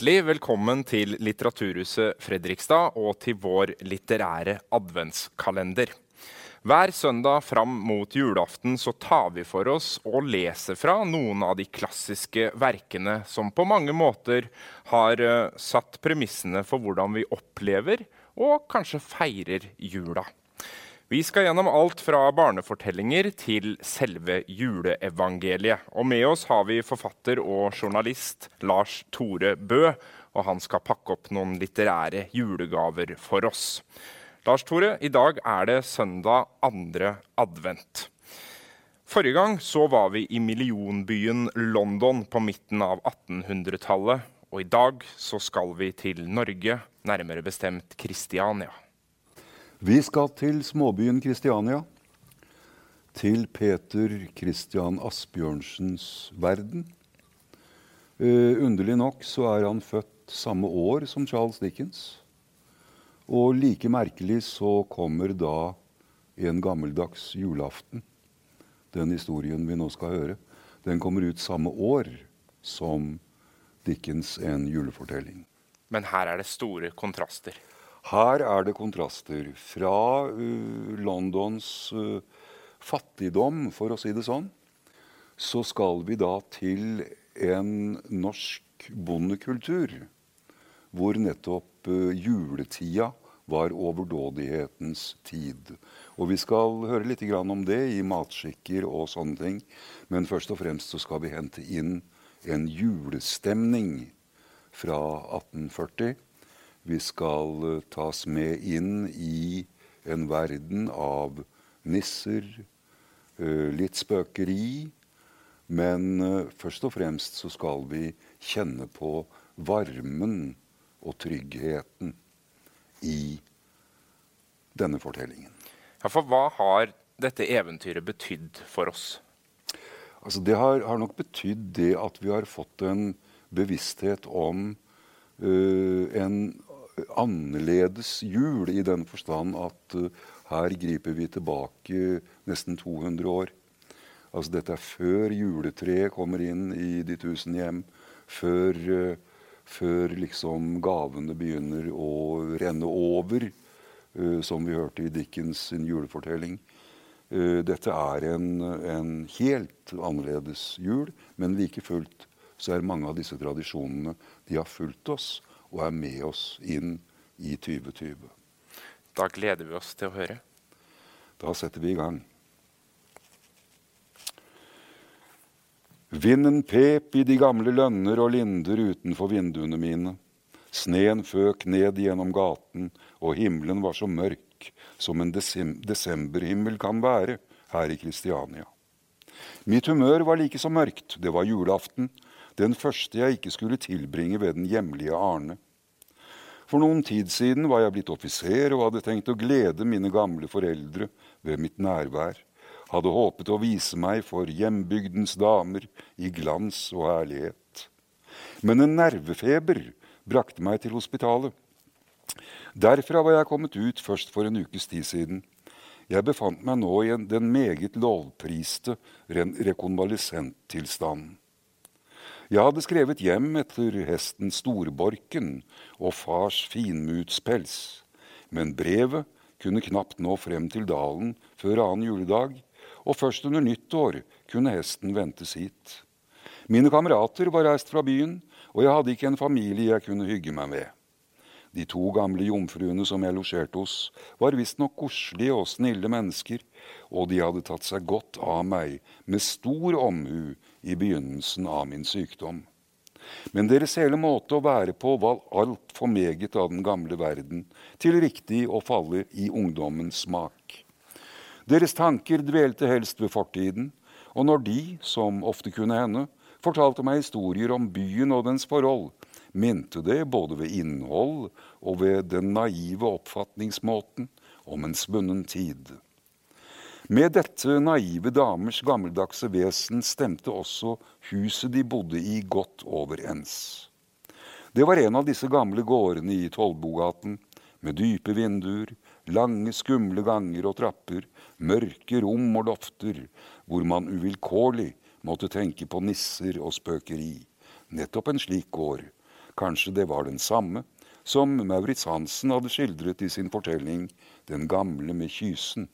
Hjertelig velkommen til Litteraturhuset Fredrikstad og til vår litterære adventskalender. Hver søndag fram mot julaften så tar vi for oss og leser fra noen av de klassiske verkene som på mange måter har uh, satt premissene for hvordan vi opplever og kanskje feirer jula. Vi skal gjennom alt fra barnefortellinger til selve juleevangeliet. Og med oss har vi forfatter og journalist Lars Tore Bø, og han skal pakke opp noen litterære julegaver for oss. Lars Tore, i dag er det søndag andre advent. Forrige gang så var vi i millionbyen London på midten av 1800-tallet. Og i dag så skal vi til Norge, nærmere bestemt Kristiania. Vi skal til småbyen Kristiania. Til Peter Christian Asbjørnsens verden. Uh, underlig nok så er han født samme år som Charles Dickens. Og like merkelig så kommer da en gammeldags julaften, den historien vi nå skal høre, den kommer ut samme år som Dickens' En julefortelling. Men her er det store kontraster. Her er det kontraster fra uh, Londons uh, fattigdom, for å si det sånn. Så skal vi da til en norsk bondekultur hvor nettopp uh, juletida var overdådighetens tid. Og vi skal høre litt om det i matskikker og sånne ting. Men først og fremst så skal vi hente inn en julestemning fra 1840 vi skal eh, tas med inn i en verden av nisser, eh, litt spøkeri. Men eh, først og fremst så skal vi kjenne på varmen og tryggheten i denne fortellingen. Ja, For hva har dette eventyret betydd for oss? Altså, det har, har nok betydd det at vi har fått en bevissthet om uh, en annerledes jul i den forstand at uh, her griper vi tilbake nesten 200 år. Altså dette er før juletreet kommer inn i de tusen hjem. Før, uh, før liksom gavene begynner å renne over, uh, som vi hørte i Dickens sin julefortelling. dette er en, en, helt annerledes jul, men like fullt så er mange av disse tradisjonene de har fulgt oss og er med oss inn i 2020. Da gleder vi oss til å høre. Da setter vi i gang. Vinden pep i de gamle lønner og linder utenfor vinduene mine. Sneen føk ned gjennom gaten, og himmelen var så mørk som en desemberhimmel kan være her i Kristiania. Mitt humør var like så mørkt. Det var julaften, den første jeg ikke skulle tilbringe ved den hjemlige Arne. For noen tid siden var jeg blitt offiser og hadde tenkt å glede mine gamle foreldre ved mitt nærvær. Hadde håpet å vise meg for hjembygdens damer i glans og herlighet. Men en nervefeber brakte meg til hospitalet. Derfra var jeg kommet ut først for en ukes tid siden. Jeg befant meg nå i den meget lovpriste rekonvalesenttilstanden. Jeg hadde skrevet hjem etter hesten Storborken og fars finmutspels, men brevet kunne knapt nå frem til dalen før annen juledag, og først under nyttår kunne hesten ventes hit. Mine kamerater var reist fra byen, og jeg hadde ikke en familie jeg kunne hygge meg med. De to gamle jomfruene som jeg losjerte hos, var visstnok koselige og snille mennesker, og de hadde tatt seg godt av meg med stor omhu i begynnelsen av min sykdom. Men deres hele måte å være på var altfor meget av den gamle verden til riktig å falle i ungdommens smak. Deres tanker dvelte helst ved fortiden, og når de, som ofte kunne hende, fortalte meg historier om byen og dens forhold, minte det både ved innhold og ved den naive oppfatningsmåten om en svunnen tid. Med dette naive damers gammeldagse vesen stemte også huset de bodde i, godt overens. Det var en av disse gamle gårdene i Tollbogaten, med dype vinduer, lange, skumle ganger og trapper, mørke rom og lofter, hvor man uvilkårlig måtte tenke på nisser og spøkeri. Nettopp en slik gård Kanskje det var den samme som Maurits Hansen hadde skildret i sin fortelling Den gamle med kysen.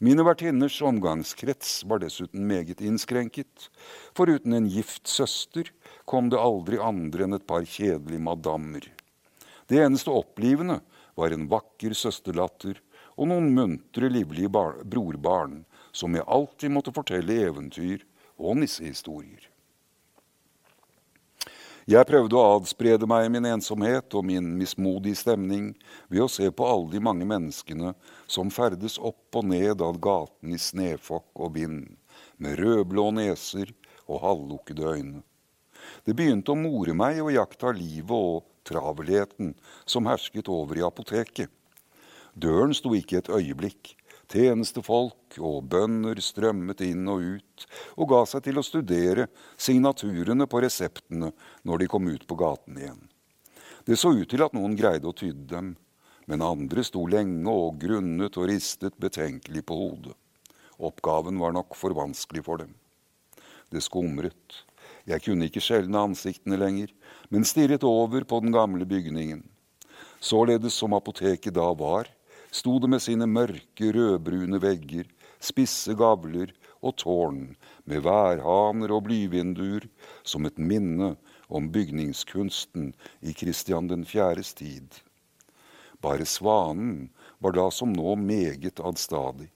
Mine vertinners omgangskrets var dessuten meget innskrenket. Foruten en gift søster kom det aldri andre enn et par kjedelige madammer. Det eneste opplivende var en vakker søsterlatter og noen muntre, livlige brorbarn som jeg alltid måtte fortelle eventyr og nissehistorier. Jeg prøvde å adsprede meg min ensomhet og min mismodige stemning ved å se på alle de mange menneskene som ferdes opp og ned av gaten i snøfokk og vind, med rødblå neser og halvlukkede øyne. Det begynte å more meg å jakta livet og travelheten som hersket over i apoteket. Døren sto ikke et øyeblikk, Tjenestefolk og bønder strømmet inn og ut og ga seg til å studere signaturene på reseptene når de kom ut på gaten igjen. Det så ut til at noen greide å tyde dem, men andre sto lenge og grunnet og ristet betenkelig på hodet. Oppgaven var nok for vanskelig for dem. Det skumret. Jeg kunne ikke skjelne ansiktene lenger, men stirret over på den gamle bygningen. Således som apoteket da var, sto det med sine mørke, rødbrune vegger, spisse gavler og tårn med værhaner og blyvinduer som et minne om bygningskunsten i Kristian den fjerdes tid. Bare svanen var da som nå meget adstadig,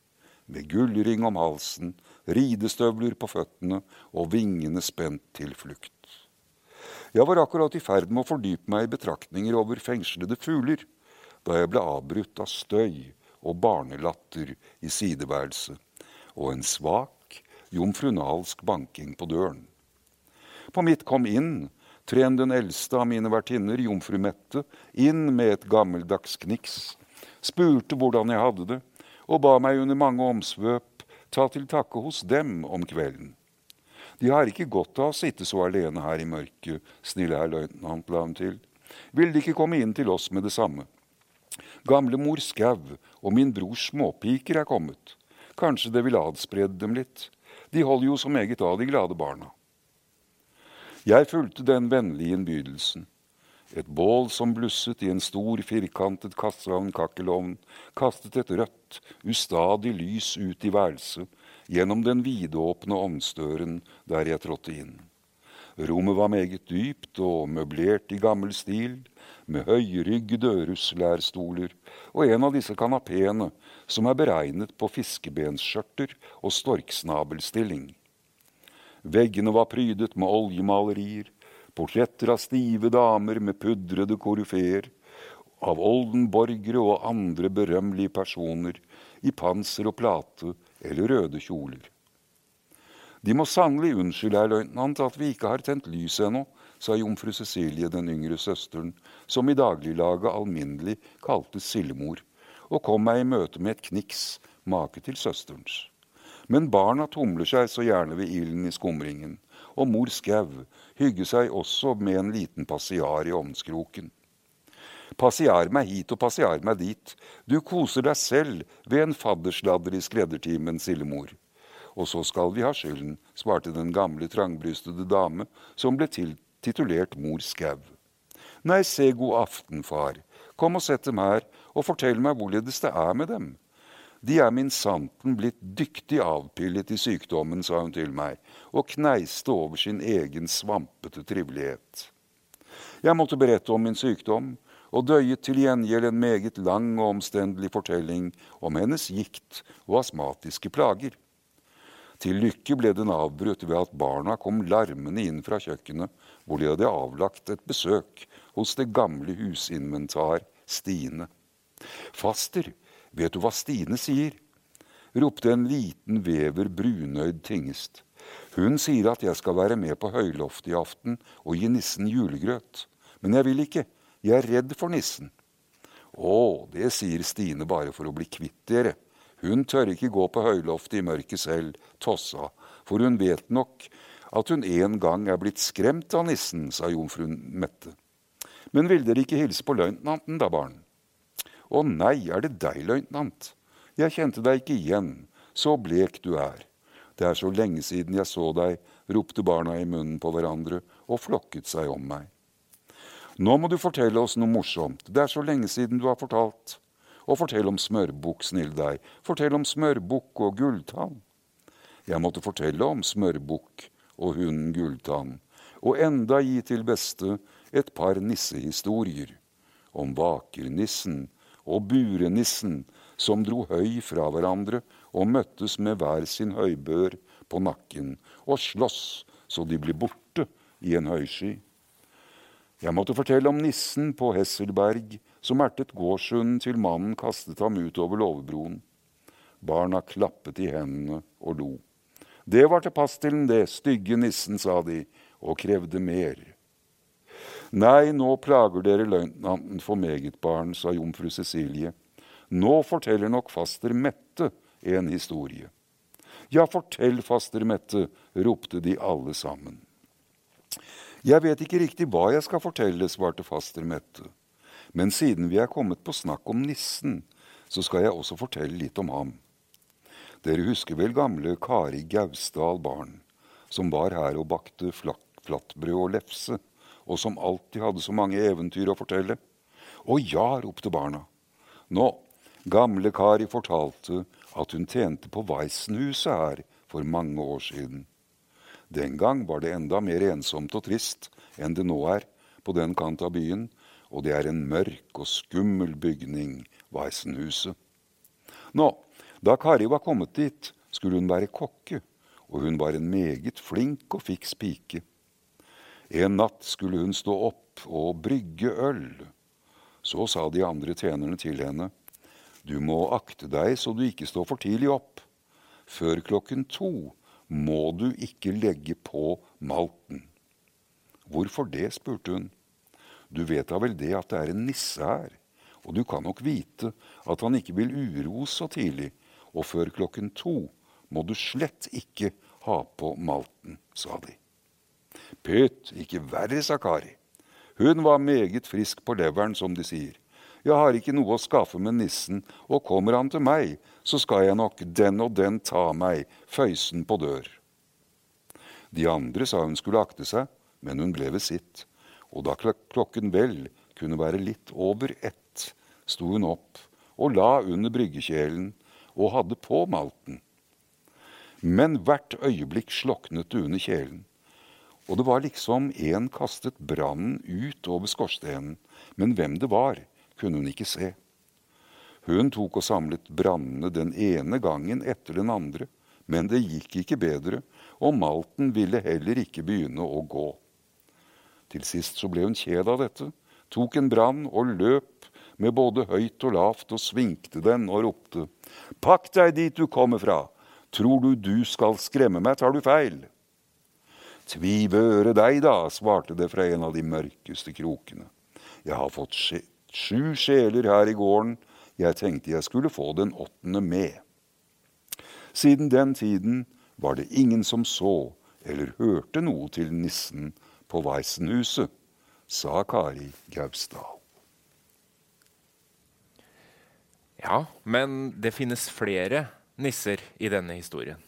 med gullring om halsen, ridestøvler på føttene og vingene spent til flukt. Jeg var akkurat i ferd med å fordype meg i betraktninger over fengslede fugler da jeg ble avbrutt av støy og barnelatter i sideværelset og en svak, jomfrunalsk banking på døren. På mitt kom inn tren den eldste av mine vertinner, jomfru Mette, inn med et gammeldags kniks, spurte hvordan jeg hadde det, og ba meg under mange omsvøp ta til takke hos dem om kvelden. De har ikke godt av å sitte så alene her i mørket, snille herr løytnant, la hun til. Vil De ikke komme inn til oss med det samme? Gamlemor Skau og min brors småpiker er kommet. Kanskje det vil adsprede dem litt. De holder jo så meget av de glade barna. Jeg fulgte den vennlige innbydelsen. Et bål som blusset i en stor, firkantet kasse av en kakkelovn, kastet et rødt, ustadig lys ut i værelset gjennom den vidåpne ovnsdøren der jeg trådte inn. Rommet var meget dypt og møblert i gammel stil, med høyryggede dørhuslærstoler og en av disse kanapeene som er beregnet på fiskebensskjørter og storksnabelstilling. Veggene var prydet med oljemalerier, portretter av stive damer med pudrede korufeer, av oldenborgere og andre berømmelige personer i panser og plate eller røde kjoler. De må sannelig unnskylde, herr løytnant, at vi ikke har tent lys ennå, sa jomfru Cecilie, den yngre søsteren, som i dagliglaget alminnelig kaltes Sildemor, og kom meg i møte med et kniks, make til søsterens. Men barna tumler seg så gjerne ved ilden i skumringen, og mor Skau hygger seg også med en liten passiar i ovnskroken. Passiar meg hit og passiar meg dit, du koser deg selv ved en faddersladder i skreddertimen, Sildemor og så skal vi ha skylden, svarte den gamle, trangbrystede dame, som ble titulert mor Skau. Nei, se, god aften, far. Kom og sett dem her, og fortell meg hvorledes det er med dem. De er min santen blitt dyktig avpillet i sykdommen, sa hun til meg, og kneiste over sin egen svampete trivelighet. Jeg måtte berette om min sykdom, og døyet til gjengjeld en meget lang og omstendelig fortelling om hennes gikt og astmatiske plager. Til lykke ble den avbrutt ved at barna kom larmende inn fra kjøkkenet, hvor de hadde avlagt et besøk hos det gamle husinventar Stine. Faster, vet du hva Stine sier? ropte en liten vever brunøyd tingest. Hun sier at jeg skal være med på høyloftet i aften og gi nissen julegrøt. Men jeg vil ikke. Jeg er redd for nissen. Å, det sier Stine bare for å bli kvitt dere, hun tør ikke gå på høyloftet i mørket selv, Tossa, for hun vet nok at hun en gang er blitt skremt av nissen, sa jomfruen Mette. Men vil dere ikke hilse på løytnanten, da, barn? Å nei, er det deg, løytnant? Jeg kjente deg ikke igjen, så blek du er. Det er så lenge siden jeg så deg, ropte barna i munnen på hverandre og flokket seg om meg. Nå må du fortelle oss noe morsomt. Det er så lenge siden du har fortalt. Og fortell om smørbukk, snill deg. Fortell om smørbukk og gulltann. Jeg måtte fortelle om smørbukk og hunden Gulltann, og enda gi til beste et par nissehistorier. Om vakernissen og burenissen som dro høy fra hverandre og møttes med hver sin høybør på nakken og sloss så de ble borte i en høysky. Jeg måtte fortelle om nissen på Hesselberg som ertet gårdshunden til mannen kastet ham ut over låvebroen. Barna klappet i hendene og lo. Det var til den, det, stygge nissen, sa de, og krevde mer. Nei, nå plager dere løytnanten for meget, barn, sa jomfru Cecilie. Nå forteller nok faster Mette en historie. Ja, fortell, faster Mette, ropte de alle sammen. Jeg vet ikke riktig hva jeg skal fortelle, svarte faster Mette. Men siden vi er kommet på snakk om nissen, så skal jeg også fortelle litt om ham. Dere husker vel gamle Kari Gausdal barn, som var her og bakte flatbrød og lefse, og som alltid hadde så mange eventyr å fortelle? Å ja, ropte barna. Nå, gamle Kari fortalte at hun tjente på Weissenhuset her for mange år siden. Den gang var det enda mer ensomt og trist enn det nå er på den kant av byen, og det er en mørk og skummel bygning, Weissenhuset. Nå, da Kari var kommet dit, skulle hun være kokke, og hun var en meget flink og fiks pike. En natt skulle hun stå opp og brygge øl. Så sa de andre tjenerne til henne, du må akte deg så du ikke står for tidlig opp. Før klokken to må du ikke legge på malten. Hvorfor det, spurte hun. Du vet da vel det at det er en nisse her, og du kan nok vite at han ikke vil uroe så tidlig, og før klokken to må du slett ikke ha på malten, sa de. Pytt, ikke verre, sa Kari. Hun var meget frisk på leveren, som de sier. Jeg har ikke noe å skaffe med nissen, og kommer han til meg, så skal jeg nok den og den ta meg, føysen på dør. De andre sa hun skulle akte seg, men hun ble ved sitt, og da klokken vel kunne være litt over ett, sto hun opp og la under bryggekjelen og hadde på malten. Men hvert øyeblikk sloknet det under kjelen, og det var liksom en kastet brannen ut over skorstenen, men hvem det var, kunne hun ikke se. Hun tok og samlet brannene den ene gangen etter den andre, men det gikk ikke bedre, og malten ville heller ikke begynne å gå. Til sist så ble hun kjed av dette, tok en brann og løp med både høyt og lavt og svingte den og ropte. Pakk deg dit du kommer fra! Tror du du skal skremme meg, tar du feil. Tvi vøre deg, da, svarte det fra en av de mørkeste krokene. Jeg har fått sju sjeler her i gården, jeg tenkte jeg skulle få den åttende med. Siden den tiden var det ingen som så eller hørte noe til nissen på Weissenhuset, sa Kari Gausdal. Ja, men det finnes flere nisser i denne historien.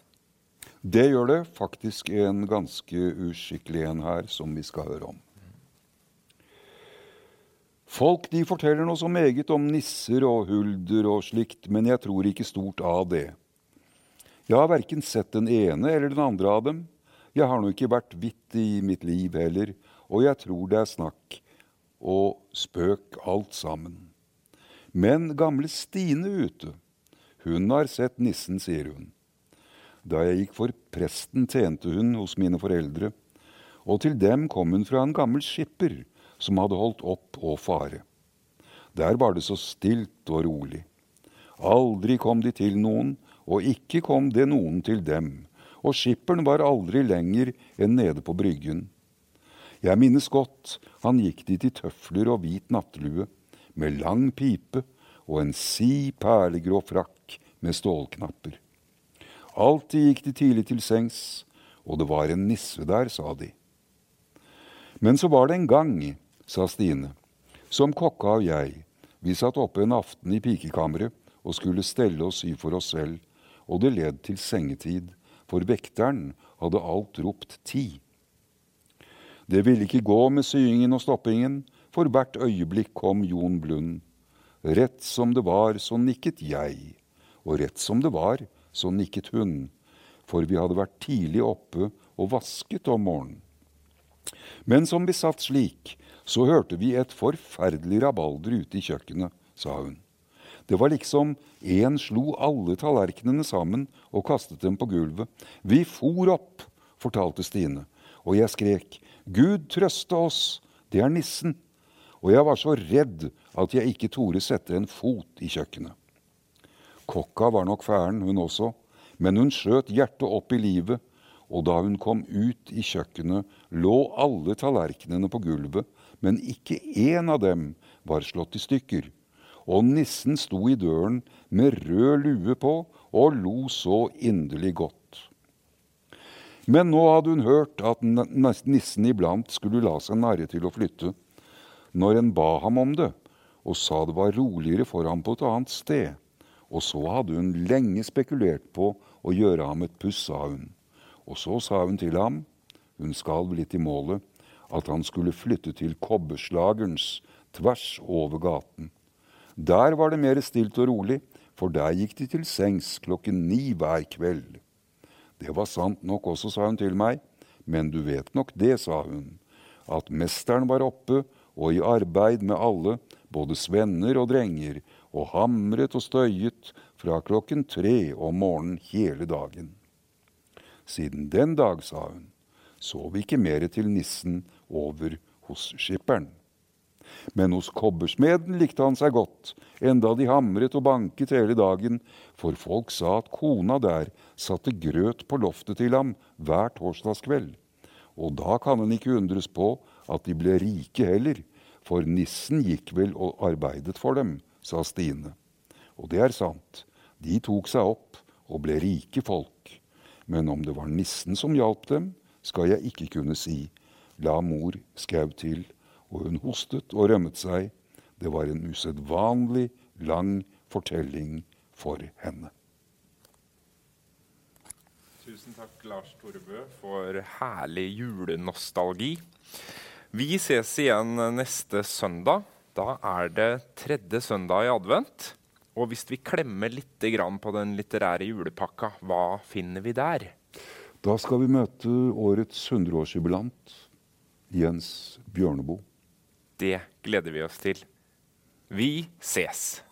Det gjør det. Faktisk en ganske uskikkelig en her, som vi skal høre om. Folk de forteller noe så meget om nisser og hulder og slikt, men jeg tror ikke stort av det. Jeg har verken sett den ene eller den andre av dem. Jeg har nå ikke vært vitt i mitt liv heller, og jeg tror det er snakk og spøk alt sammen. Men gamle Stine ute, hun har sett nissen, sier hun. Da jeg gikk for presten, tjente hun hos mine foreldre, og til dem kom hun fra en gammel skipper som hadde holdt opp å fare. Der var det så stilt og rolig. Aldri kom de til noen, og ikke kom det noen til dem, og skipperen var aldri lenger enn nede på bryggen. Jeg minnes godt han gikk dit i tøfler og hvit nattlue, med lang pipe og en si perlegrå frakk med stålknapper. Alltid gikk de tidlig til sengs, og det var en nisse der, sa de. Men så var det en gang sa Stine. Som kokka og jeg, vi satt oppe en aften i pikekammeret og skulle stelle og sy for oss selv, og det led til sengetid, for vekteren hadde alt ropt ti. Det ville ikke gå med syingen og stoppingen, for hvert øyeblikk kom Jon Blund. Rett som det var, så nikket jeg, og rett som det var, så nikket hun, for vi hadde vært tidlig oppe og vasket om morgenen. Men som vi satt slik, så hørte vi et forferdelig rabalder ute i kjøkkenet, sa hun. Det var liksom én slo alle tallerkenene sammen og kastet dem på gulvet. Vi for opp, fortalte Stine, og jeg skrek, Gud trøste oss, det er nissen. Og jeg var så redd at jeg ikke torde sette en fot i kjøkkenet. Kokka var nok færen, hun også, men hun skjøt hjertet opp i livet, og da hun kom ut i kjøkkenet, lå alle tallerkenene på gulvet, men ikke én av dem var slått i stykker. Og nissen sto i døren med rød lue på og lo så inderlig godt. Men nå hadde hun hørt at nissen iblant skulle la seg narre til å flytte. Når en ba ham om det, og sa det var roligere for ham på et annet sted, og så hadde hun lenge spekulert på å gjøre ham et puss, sa hun. Og så sa hun til ham, hun skalv litt i målet, at han skulle flytte til kobberslagerens tvers over gaten. Der var det mer stilt og rolig, for der gikk de til sengs klokken ni hver kveld. Det var sant nok også, sa hun til meg, men du vet nok det, sa hun, at mesteren var oppe og i arbeid med alle, både svenner og drenger, og hamret og støyet fra klokken tre om morgenen hele dagen. Siden den dag, sa hun, så vi ikke mer til nissen over hos skipperen. Men hos kobbersmeden likte han seg godt, enda de hamret og banket hele dagen, for folk sa at kona der satte grøt på loftet til ham hver torsdagskveld. Og da kan en ikke undres på at de ble rike heller, for nissen gikk vel og arbeidet for dem, sa Stine. Og det er sant, de tok seg opp og ble rike folk. Men om det var nissen som hjalp dem, skal jeg ikke kunne si, la mor skau til, og hun hostet og rømmet seg. Det var en usedvanlig lang fortelling for henne. Tusen takk, Lars Torebø, for herlig julenostalgi. Vi ses igjen neste søndag. Da er det tredje søndag i advent. Og hvis vi klemmer litt på den litterære julepakka, hva finner vi der? Da skal vi møte årets 100-årsjubilant, Jens Bjørneboe. Det gleder vi oss til. Vi ses!